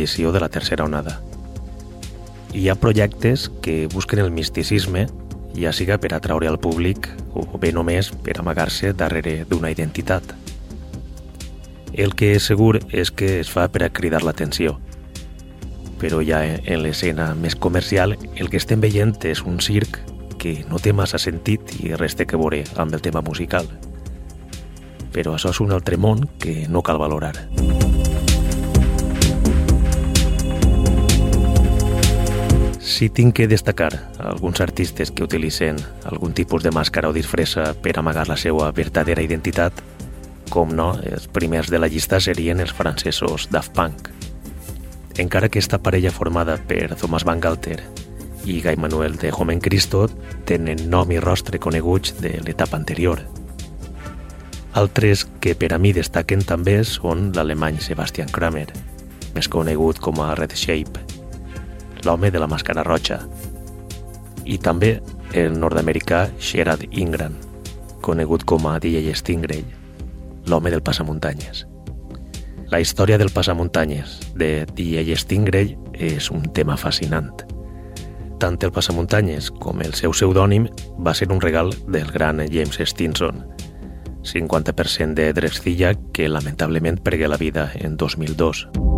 edició de la tercera onada. Hi ha projectes que busquen el misticisme, ja siga per atraure al públic o bé només per amagar-se darrere d'una identitat. El que és segur és que es fa per a cridar l'atenció. Però ja en l'escena més comercial el que estem veient és un circ que no té massa sentit i res té que veure amb el tema musical. Però això és un altre món que no cal valorar. Si tinc que destacar alguns artistes que utilitzen algun tipus de màscara o disfressa per amagar la seva verdadera identitat, com no, els primers de la llista serien els francesos Daft Punk. Encara que esta parella formada per Thomas Van Galter i Guy Manuel de Jomen Cristo tenen nom i rostre coneguts de l'etapa anterior. Altres que per a mi destaquen també són l'alemany Sebastian Kramer, més conegut com a Red Shape, l'home de la màscara roja, i també el nord-americà Sherad Ingram, conegut com a DJ Stingray, l'home del passamuntanyes. La història del passamuntanyes de DJ Stingray és un tema fascinant. Tant el passamuntanyes com el seu pseudònim va ser un regal del gran James Stinson, 50% de Drexcilla que lamentablement pergué la vida en 2002.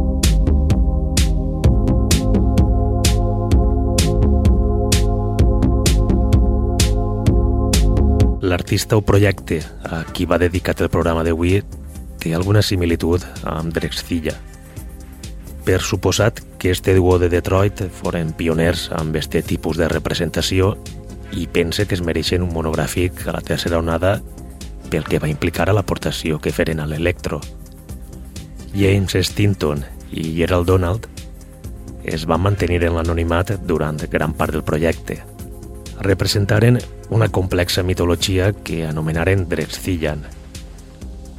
L'artista o projecte a qui va dedicat el programa d'avui té alguna similitud amb Drexcilla. Per suposat que este duo de Detroit foren pioners amb este tipus de representació i pense que es mereixen un monogràfic a la tercera onada pel que va implicar a l'aportació que feren a l'electro. James Stinton i Gerald Donald es van mantenir en l'anonimat durant gran part del projecte. Representaren una complexa mitologia que anomenaren Drexcillan,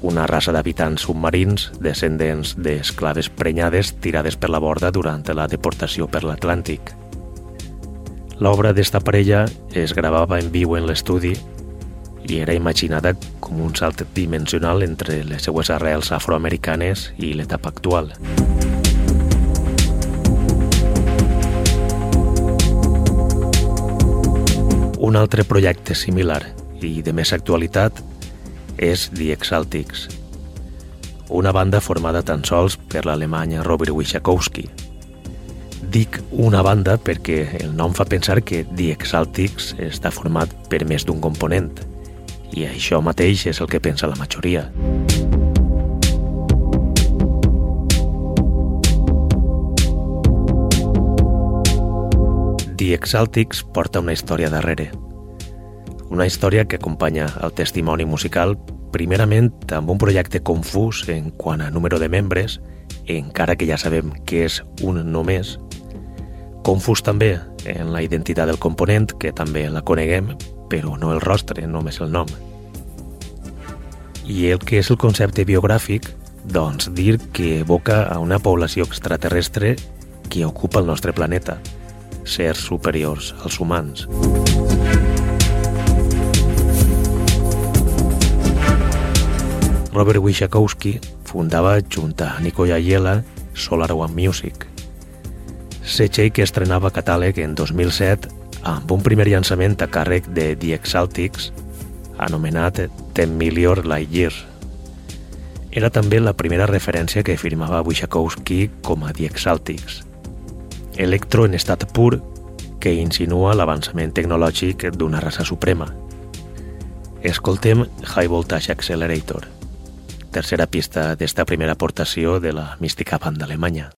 una raça d'habitants submarins descendents d'esclaves prenyades tirades per la borda durant la deportació per l'Atlàntic. L'obra d'esta parella es gravava en viu en l'estudi i era imaginada com un salt dimensional entre les seues arrels afroamericanes i l'etapa actual. Un altre projecte similar i de més actualitat és The Exaltics, una banda formada tan sols per l'alemany Robert Wiszakowski. Dic una banda perquè el nom fa pensar que The Exaltics està format per més d'un component, i això mateix és el que pensa la majoria. The Exaltics porta una història darrere. Una història que acompanya el testimoni musical primerament amb un projecte confús en quant a número de membres, encara que ja sabem que és un només. Confús també en la identitat del component, que també la coneguem, però no el rostre, només el nom. I el que és el concepte biogràfic, doncs dir que evoca a una població extraterrestre que ocupa el nostre planeta, sers superiors als humans. Robert Wiszakowski fundava junt a Nico Yayela Solar One Music. Setxell que estrenava catàleg en 2007 amb un primer llançament a càrrec de The Exaltics anomenat 10 Million Light Years. Era també la primera referència que firmava Wiszakowski com a The Exaltics – electro en estat pur que insinua l'avançament tecnològic d'una raça suprema. Escoltem High Voltage Accelerator, tercera pista d'esta primera aportació de la mística banda alemanya.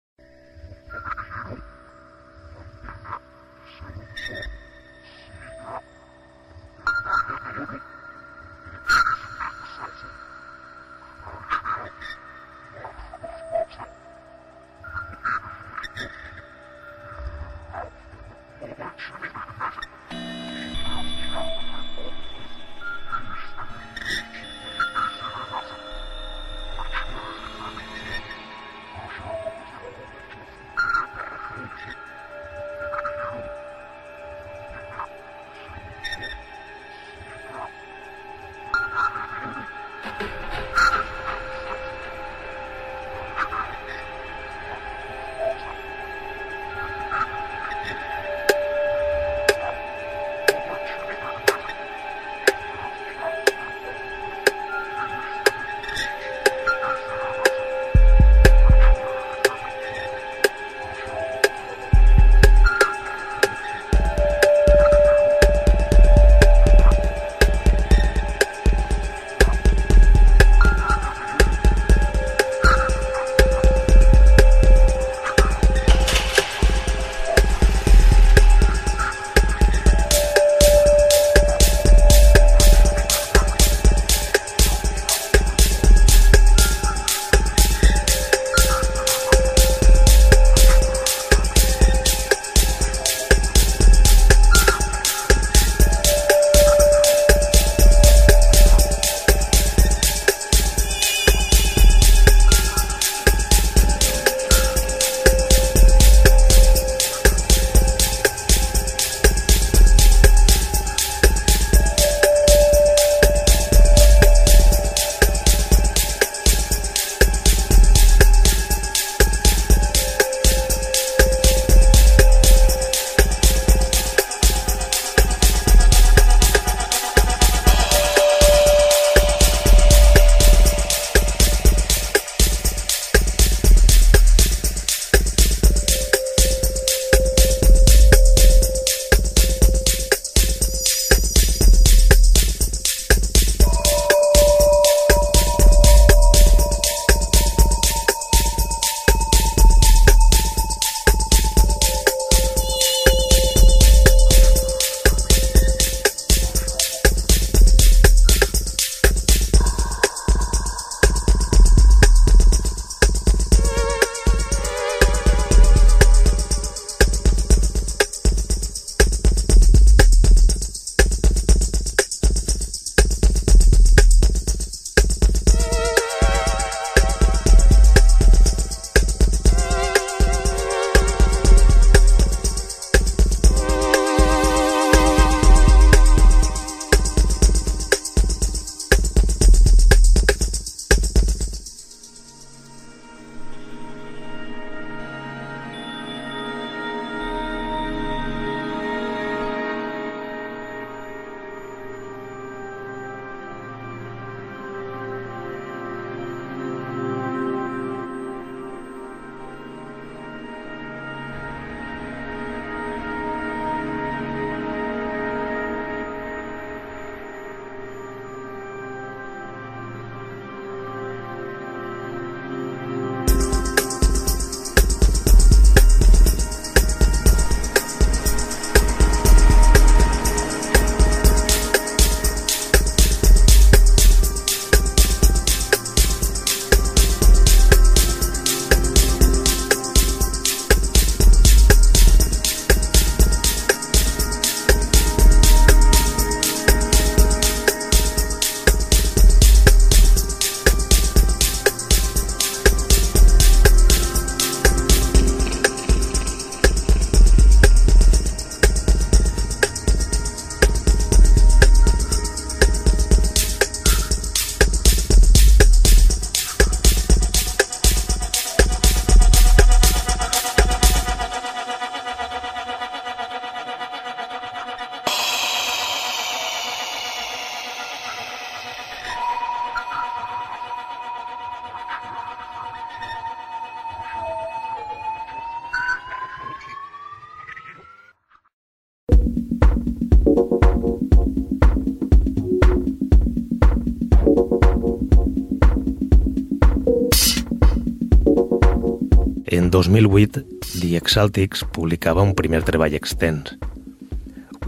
2008, The Exaltics publicava un primer treball extens,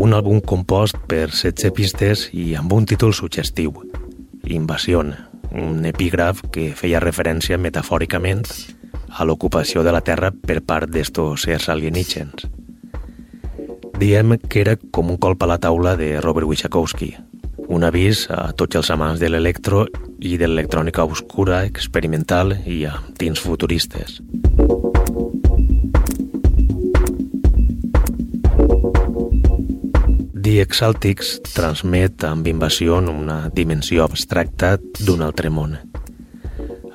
un àlbum compost per 16 pistes i amb un títol suggestiu, Invasió, un epígraf que feia referència metafòricament a l'ocupació de la Terra per part d'estos éssers alienígens. Diem que era com un colp a la taula de Robert Wachakowski, un avís a tots els amants de l'electro i de l'electrònica obscura, experimental i amb tints futuristes. The Exaltics transmet amb invasió una dimensió abstracta d'un altre món,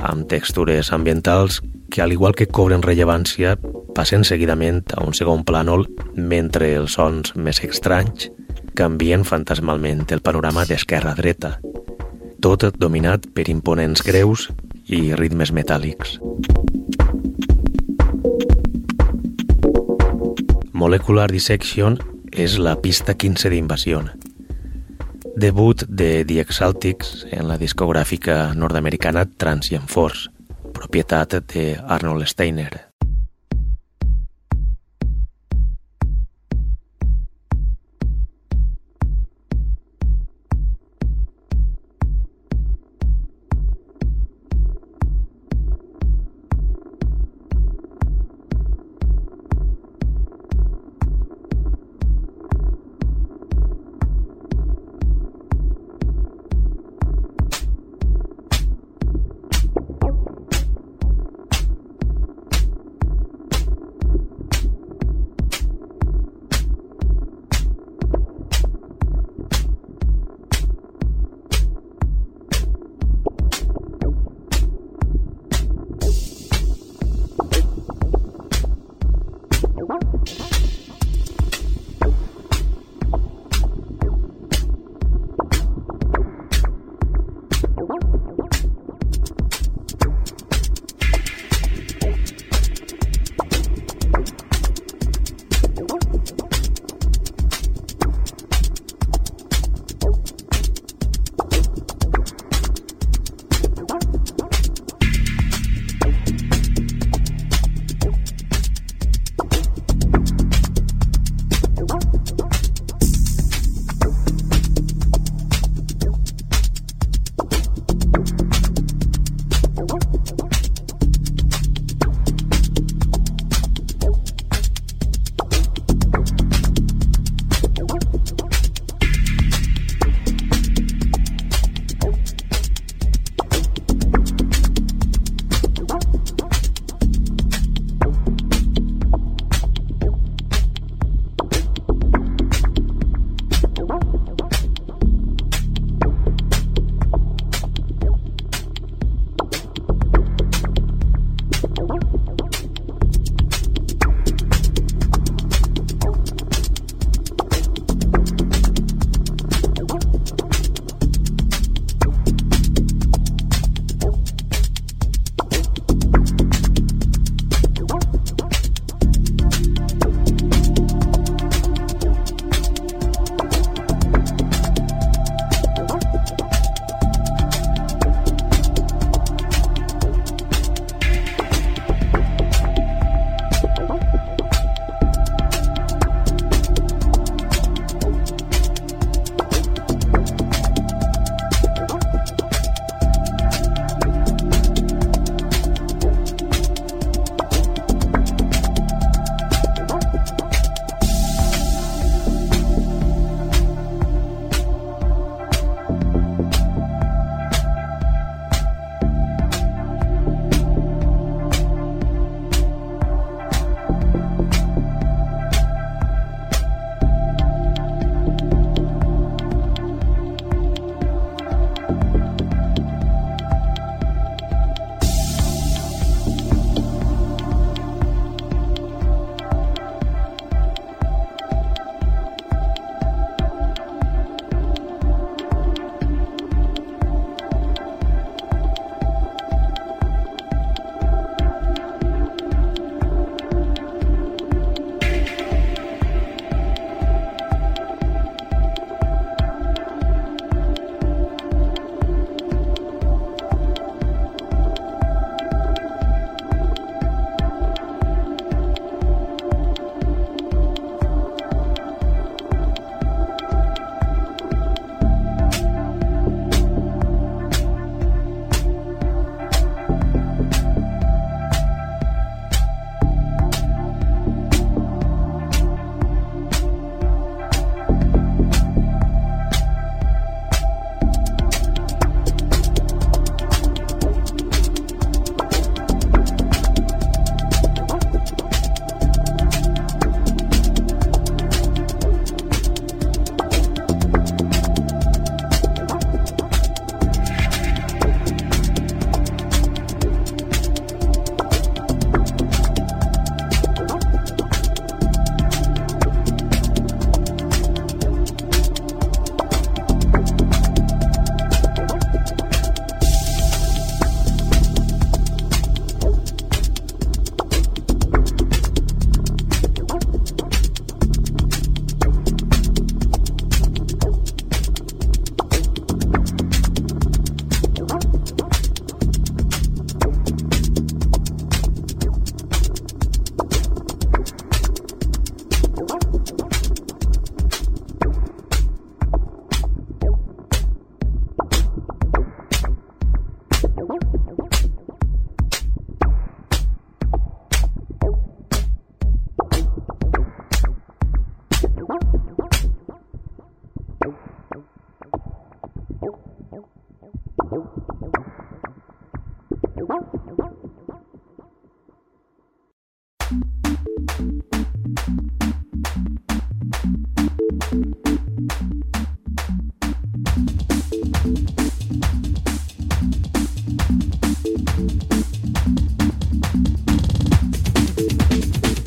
amb textures ambientals que, al igual que cobren rellevància, passen seguidament a un segon plànol mentre els sons més estranys canvien fantasmalment el panorama d'esquerra a dreta, tot dominat per imponents greus i ritmes metàl·lics. Molecular Dissection és la pista 15 d'Invasió. Debut de The Exaltics en la discogràfica nord-americana Transient Force, propietat de Arnold Steiner.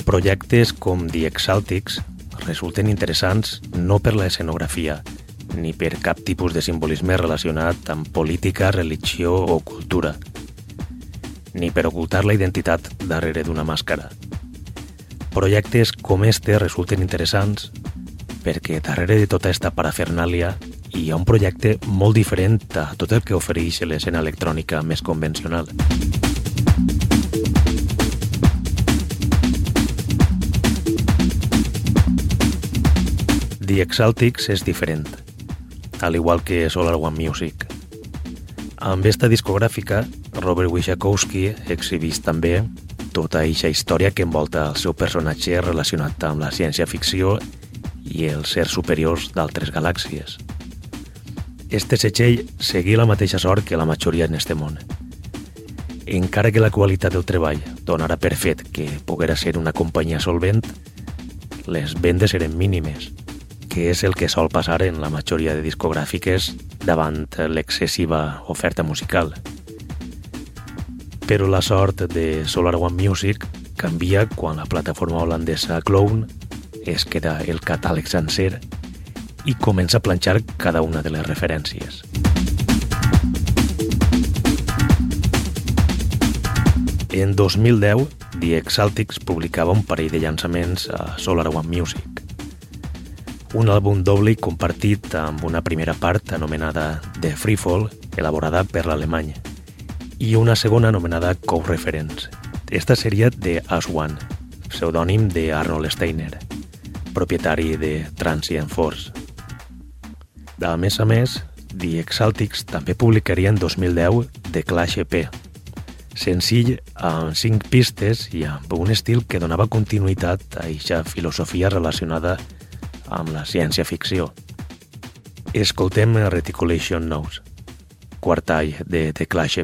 Projectes com The Exaltics resulten interessants no per la escenografia, ni per cap tipus de simbolisme relacionat amb política, religió o cultura, ni per ocultar la identitat darrere d'una màscara. Projectes com este resulten interessants perquè darrere de tota esta parafernàlia hi ha un projecte molt diferent a tot el que ofereix l'escena electrònica més convencional. The Exaltics és diferent, al igual que Solar One Music. Amb esta discogràfica, Robert Wishakowski exhibís també tota eixa història que envolta el seu personatge relacionat amb la ciència-ficció i els sers superiors d'altres galàxies. Este setxell seguí la mateixa sort que la majoria en este món. Encara que la qualitat del treball donarà per fet que poguera ser una companyia solvent, les vendes eren mínimes – que és el que sol passar en la majoria de discogràfiques davant l'excessiva oferta musical. Però la sort de Solar One Music canvia quan la plataforma holandesa Clone es queda el catàleg sencer i comença a planxar cada una de les referències. En 2010, The Exaltics publicava un parell de llançaments a Solar One Music un àlbum doble compartit amb una primera part anomenada The Freefall, elaborada per l'alemany, i una segona anomenada Co-Reference. Esta seria de As One, pseudònim de Arnold Steiner, propietari de Transient Force. A més a més, The Exaltics també publicaria en 2010 The Clash EP, senzill amb cinc pistes i amb un estil que donava continuïtat a aquesta filosofia relacionada amb amb la ciència-ficció. Escoltem Reticulation Nose, quartall de The Clash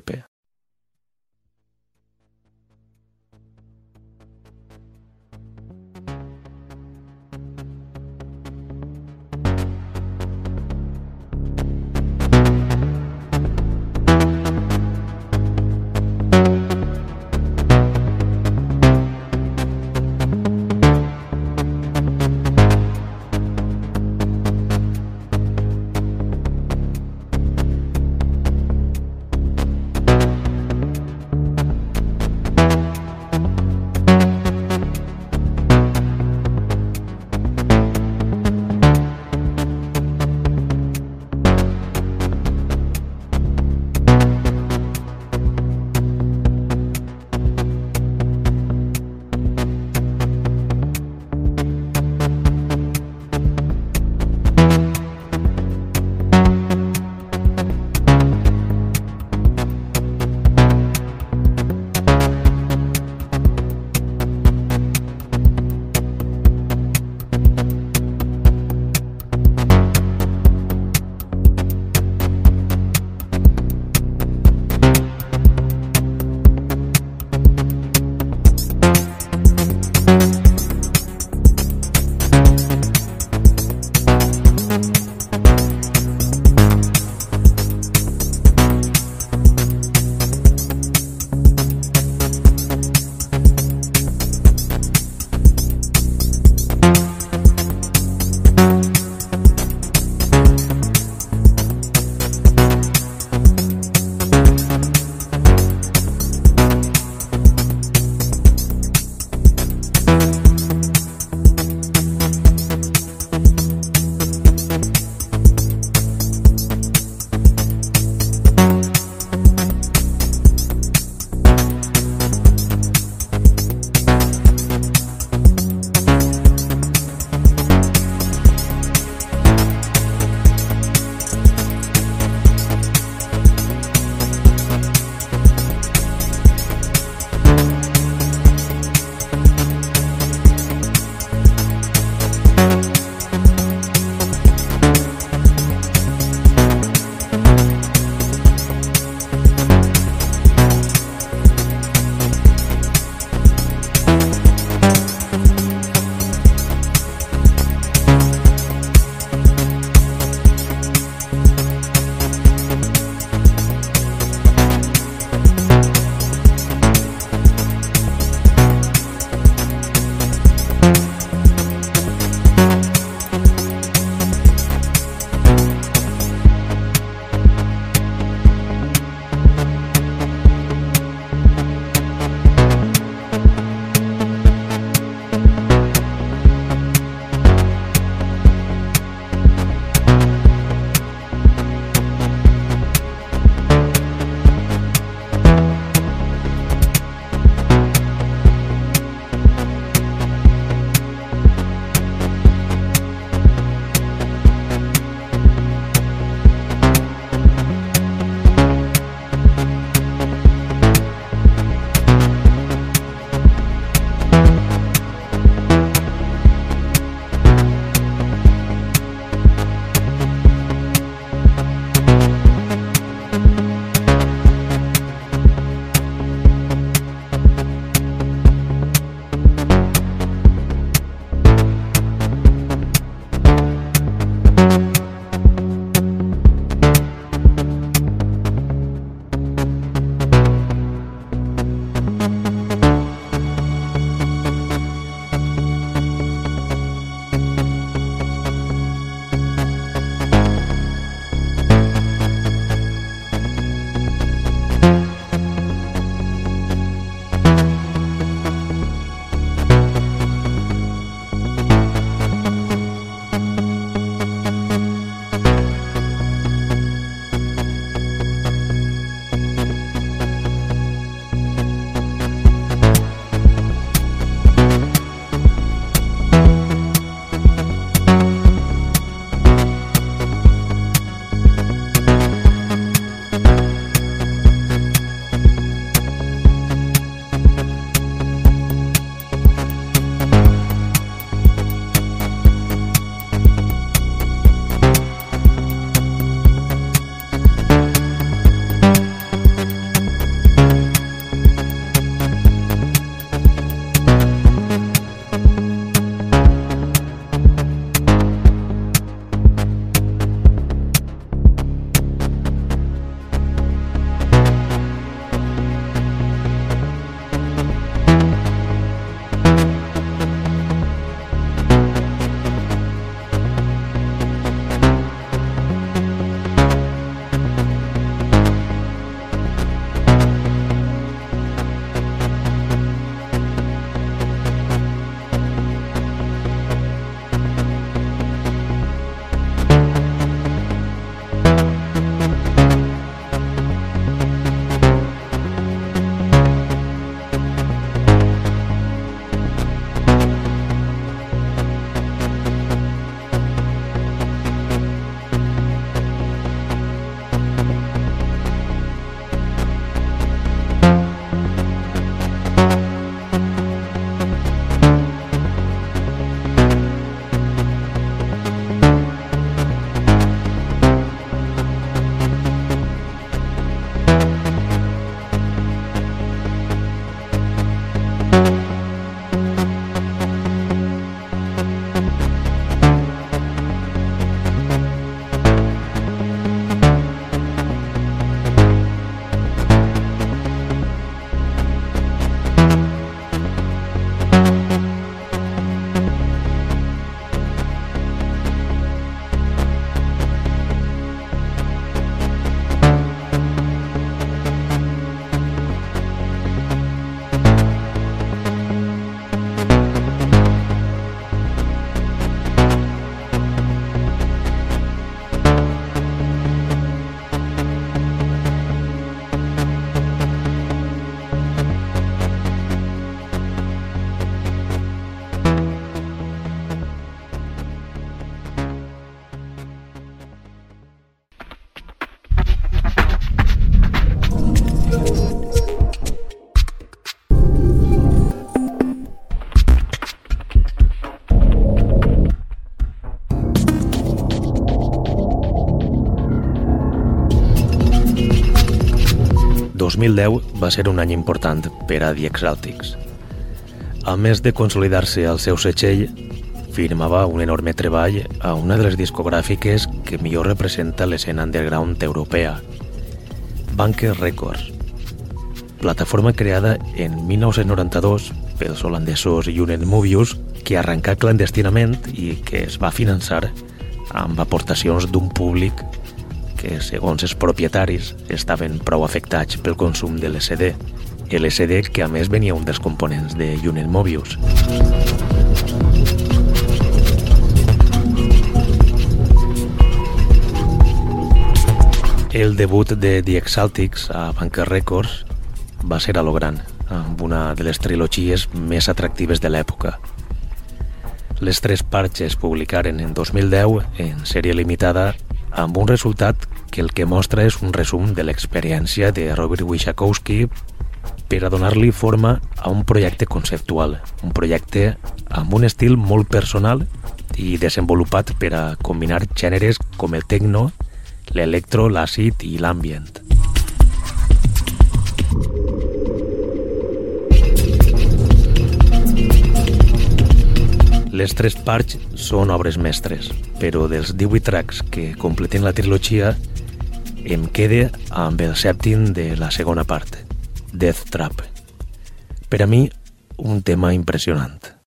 2010 va ser un any important per a The Exaltics. A més de consolidar-se al seu setxell, firmava un enorme treball a una de les discogràfiques que millor representa l'escena underground europea, Bunker Records, plataforma creada en 1992 pels holandesos Junen Mobius, que arrencà clandestinament i que es va finançar amb aportacions d'un públic que, segons els propietaris, estaven prou afectats pel consum de l'SD, LSD que a més venia un dels components de Junen Mobius. El debut de The Exaltics a Bunker Records va ser a lo gran, amb una de les trilogies més atractives de l'època. Les tres parts es publicaren en 2010 en sèrie limitada amb un resultat que el que mostra és un resum de l'experiència de Robert Wishakowski per a donar-li forma a un projecte conceptual, un projecte amb un estil molt personal i desenvolupat per a combinar gèneres com el techno, l'electro, l'àcid i l'ambient. Les tres parts són obres mestres, però dels 18 tracks que completen la trilogia em quede amb el sèptim de la segona part, Death Trap. Per a mi, un tema impressionant.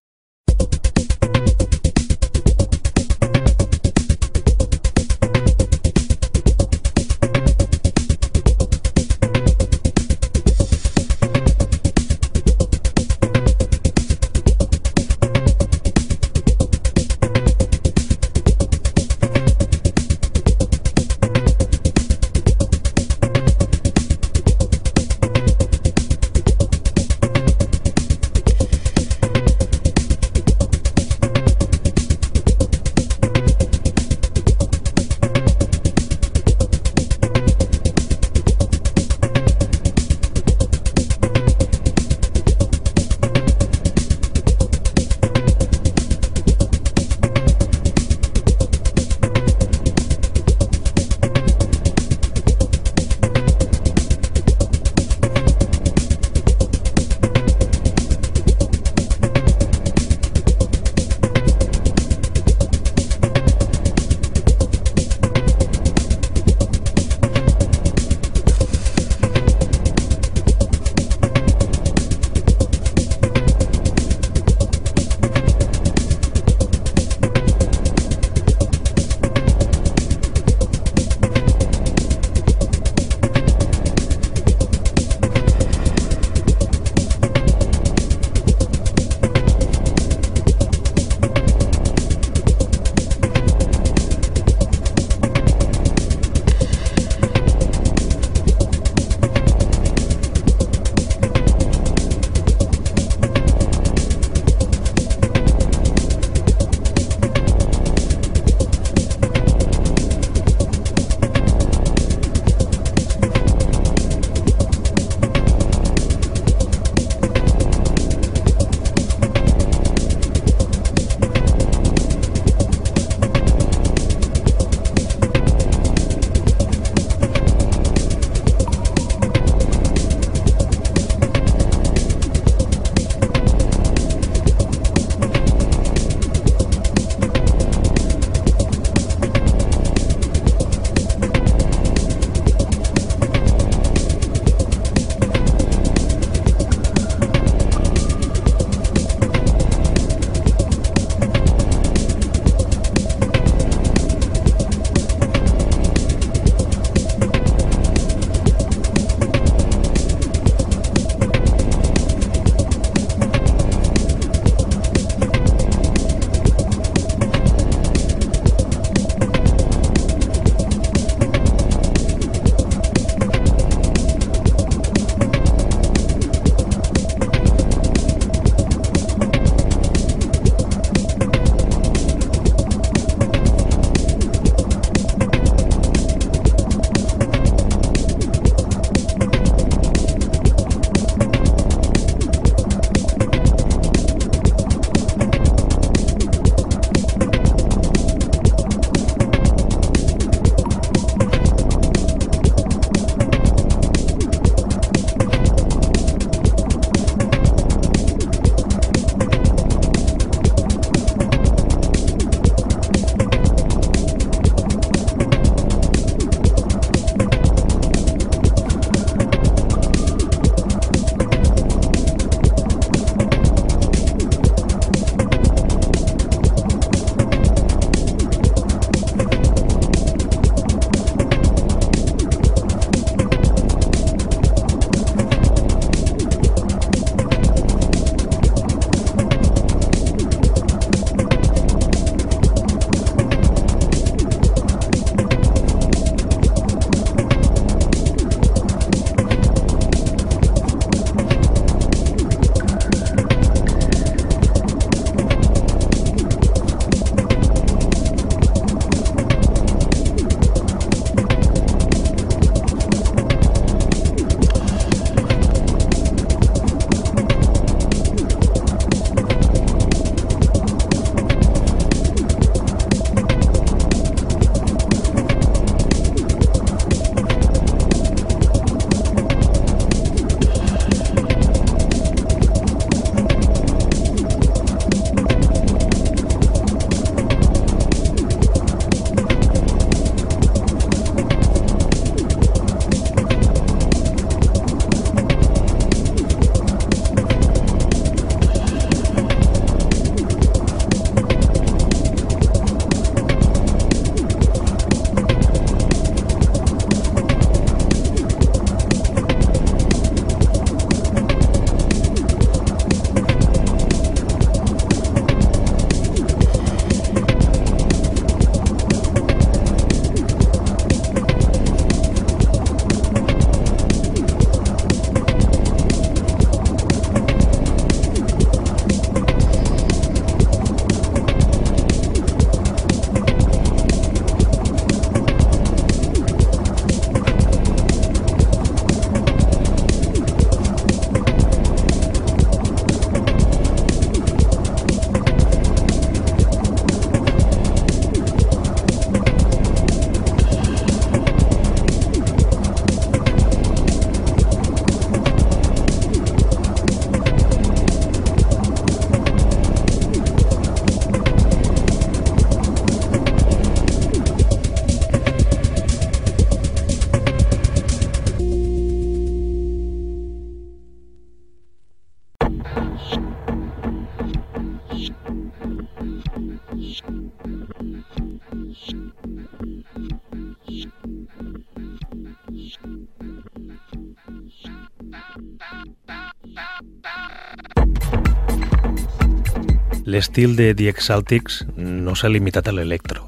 L'estil de The Exaltics no s'ha limitat a l'electro.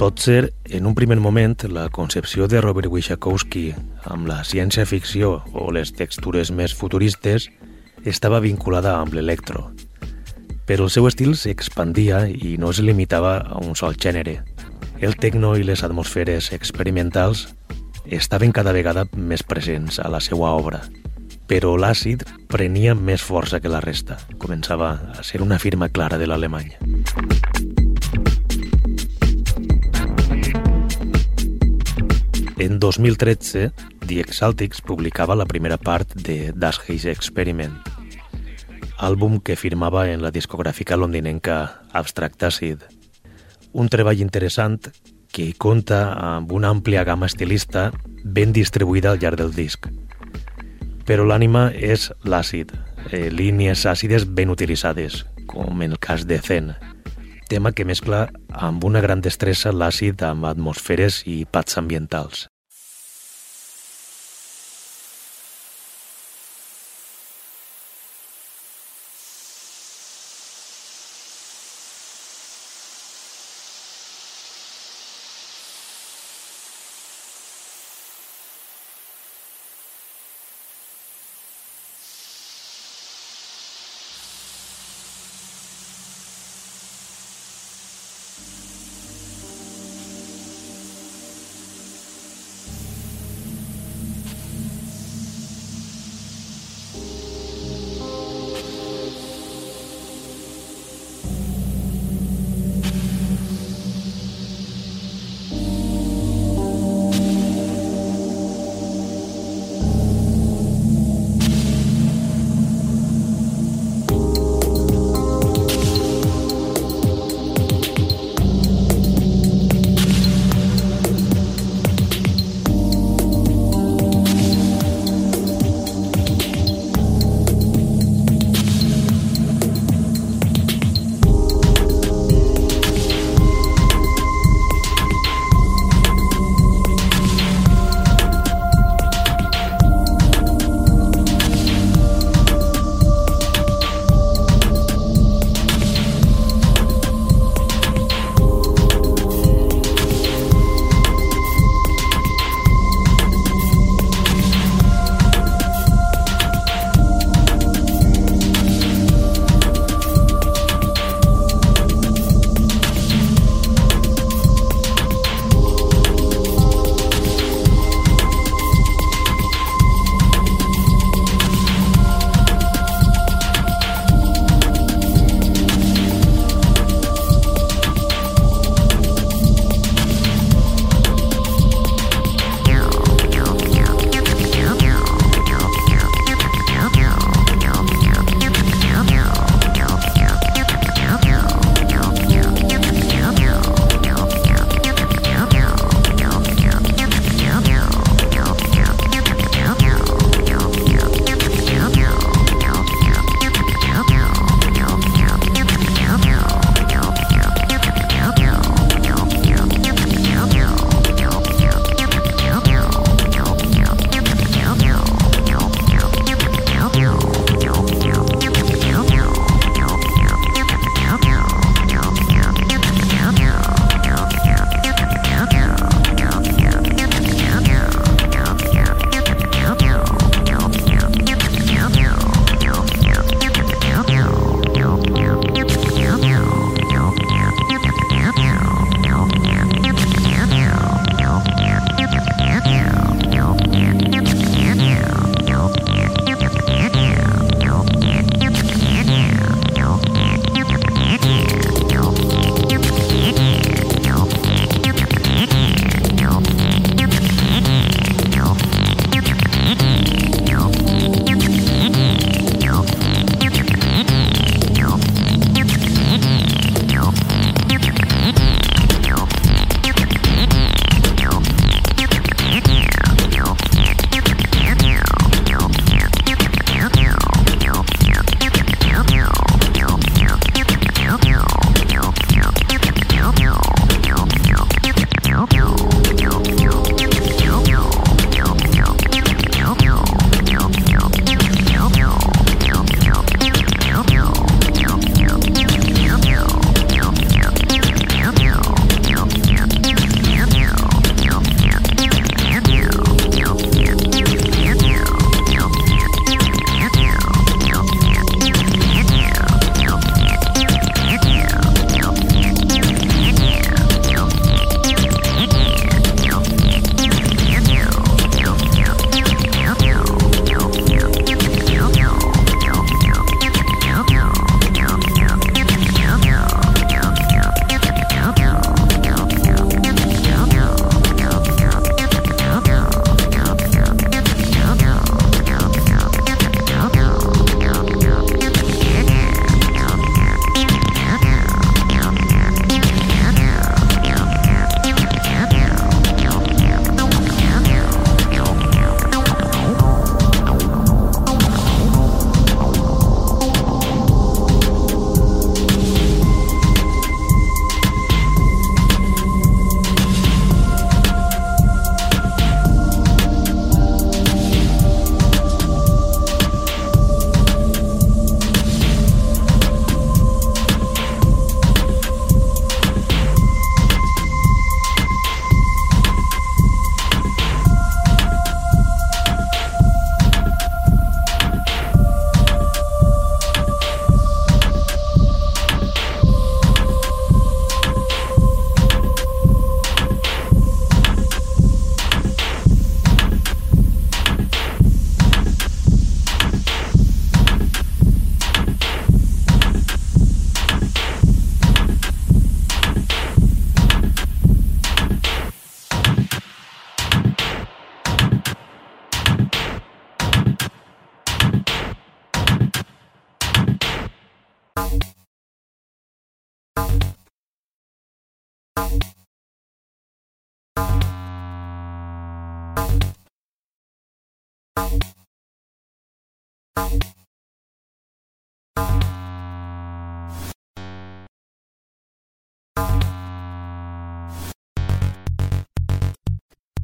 Pot ser, en un primer moment, la concepció de Robert Wishakowski amb la ciència-ficció o les textures més futuristes estava vinculada amb l'electro, però el seu estil s'expandia i no es limitava a un sol gènere. El tecno i les atmosferes experimentals estaven cada vegada més presents a la seva obra però l'àcid prenia més força que la resta. Començava a ser una firma clara de l'alemany. En 2013, The Exaltics publicava la primera part de Das Haze Experiment, àlbum que firmava en la discogràfica londinenca Abstract Acid. Un treball interessant que compta amb una àmplia gamma estilista ben distribuïda al llarg del disc però l'ànima és l'àcid, eh, línies àcides ben utilitzades, com en el cas de Zen, tema que mescla amb una gran destressa l'àcid amb atmosferes i pats ambientals.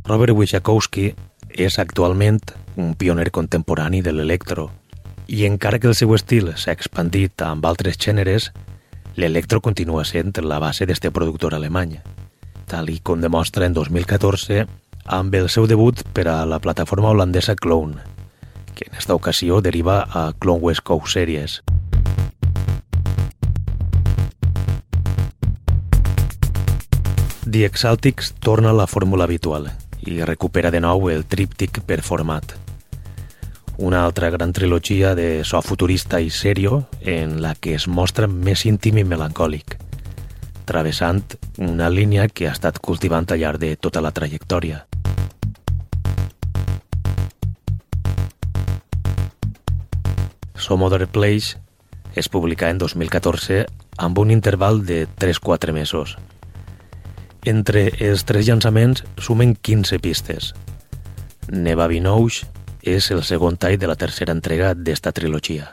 Robert Wierzchowski és actualment un pioner contemporani de l'electro i encara que el seu estil s'ha expandit amb altres gèneres, l'electro continua sent la base d'este productor alemany, tal i com demostra en 2014 amb el seu debut per a la plataforma holandesa Clone, que en esta ocasió deriva a Clone West Coast Series. The Exaltics torna a la fórmula habitual, i recupera de nou el tríptic per format. Una altra gran trilogia de so futurista i serio en la que es mostra més íntim i melancòlic, travessant una línia que ha estat cultivant al llarg de tota la trajectòria. Some Other Place es publicà en 2014 amb un interval de 3-4 mesos, entre els tres llançaments sumen 15 pistes. Neva Vinouche és el segon tall de la tercera entrega d'esta trilogia.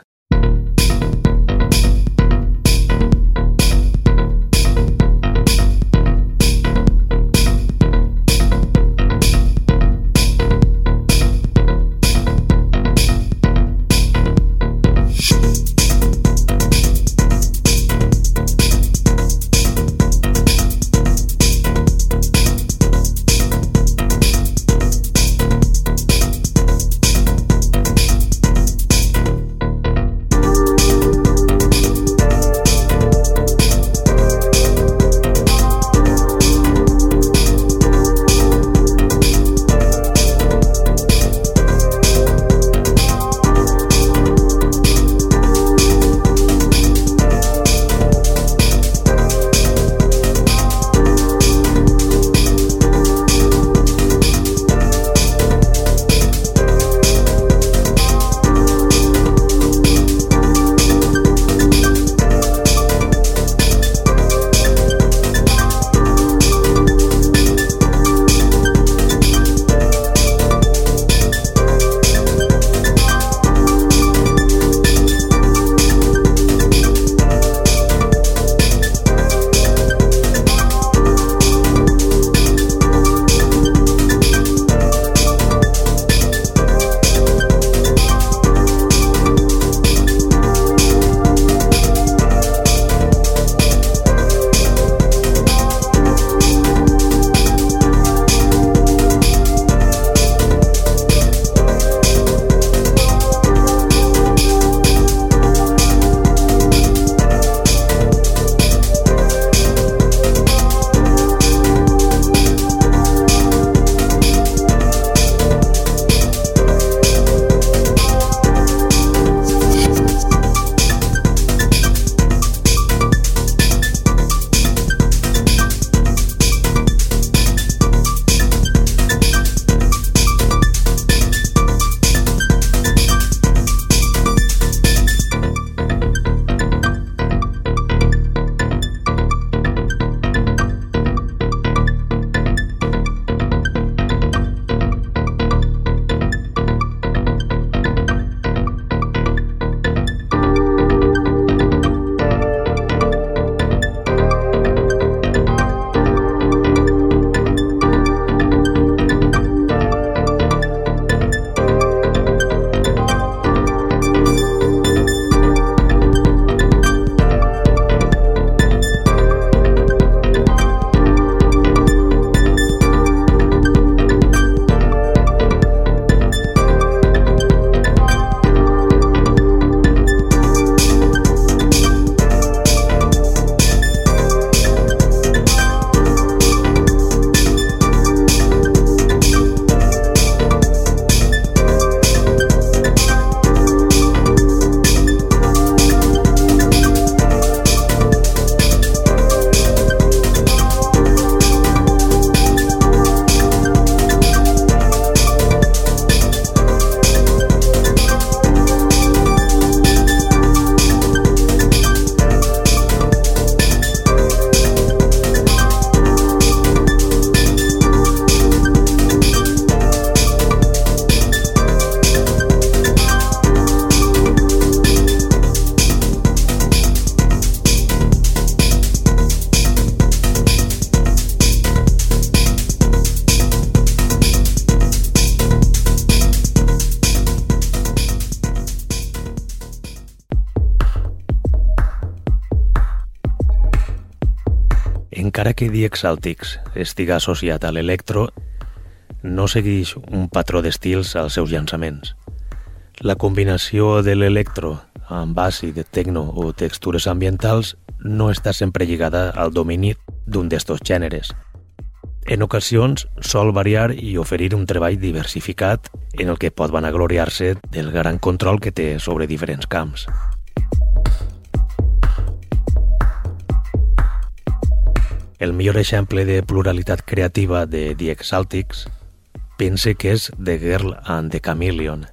Que The Exaltics estiga associat a l'electro, no segueix un patró d'estils als seus llançaments. La combinació de l'electro amb àcid, tecno o textures ambientals no està sempre lligada al domini d'un d'estos gèneres. En ocasions sol variar i oferir un treball diversificat en el que pot vanagloriar-se del gran control que té sobre diferents camps. El millor exemple de pluralitat creativa de The Exaltics pense que és The Girl and the Chameleon,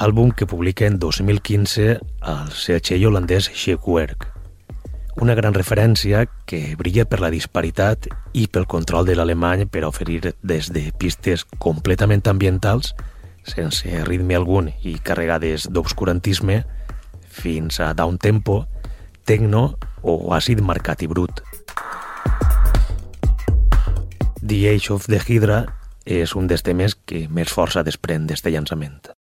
àlbum que publica en 2015 al setxell holandès Shekwerk. Una gran referència que brilla per la disparitat i pel control de l'alemany per oferir des de pistes completament ambientals, sense ritme algun i carregades d'obscurantisme, fins a down tempo, techno o àcid marcat i brut. The Age of the Hydra és un dels temes que més força desprèn d'este llançament.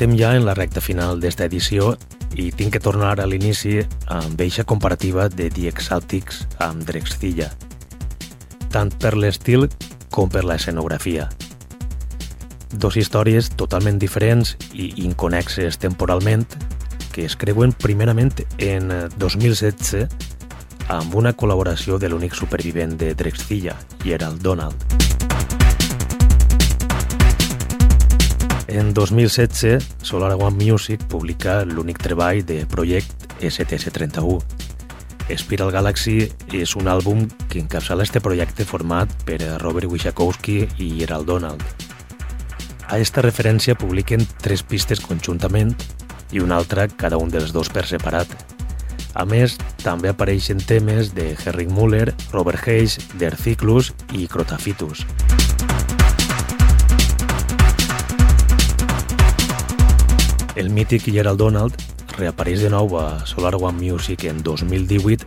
Estem ja en la recta final d'esta edició i tinc que tornar a l'inici amb eixa comparativa de The Exaltics amb Drexcilla, tant per l'estil com per la escenografia. Dos històries totalment diferents i inconexes temporalment que es creuen primerament en 2016 amb una col·laboració de l'únic supervivent de Drexcilla, Gerald Donald. En 2016, Solar One Music publica l'únic treball de project STS31. Spiral Galaxy és un àlbum que encapçala este projecte format per Robert Wishakowski i Gerald Donald. A esta referència publiquen tres pistes conjuntament i una altra cada un dels dos per separat. A més, també apareixen temes de Henrik Muller, Robert Hayes, Der Cyclus i Crotafitus. El mític Gerald Donald reapareix de nou a Solar One Music en 2018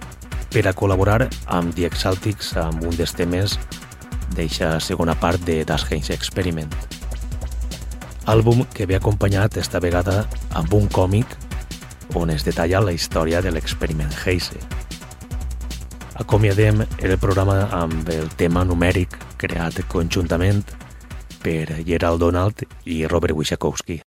per a col·laborar amb The Exaltics amb un dels temes d'eixa segona part de Das Heinz Experiment. Àlbum que ve acompanyat esta vegada amb un còmic on es detalla la història de l'experiment Heise. Acomiadem el programa amb el tema numèric creat conjuntament per Gerald Donald i Robert Wishakowski.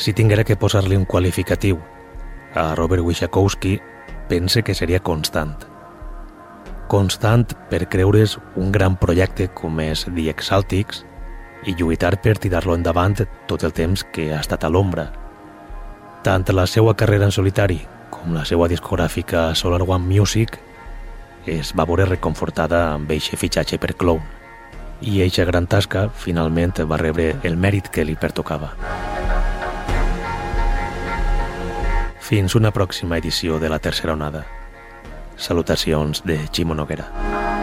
Si tinguera que posar-li un qualificatiu a Robert Wyszakowski, pense que seria constant. Constant per creure's un gran projecte com és The Exaltics i lluitar per tirar-lo endavant tot el temps que ha estat a l'ombra. Tant la seva carrera en solitari com la seva discogràfica Solar One Music es va veure reconfortada amb eixe fitxatge per Clown i eixa gran tasca finalment va rebre el mèrit que li pertocava. Fins una pròxima edició de la tercera onada. Salutacions de Ximo Noguera.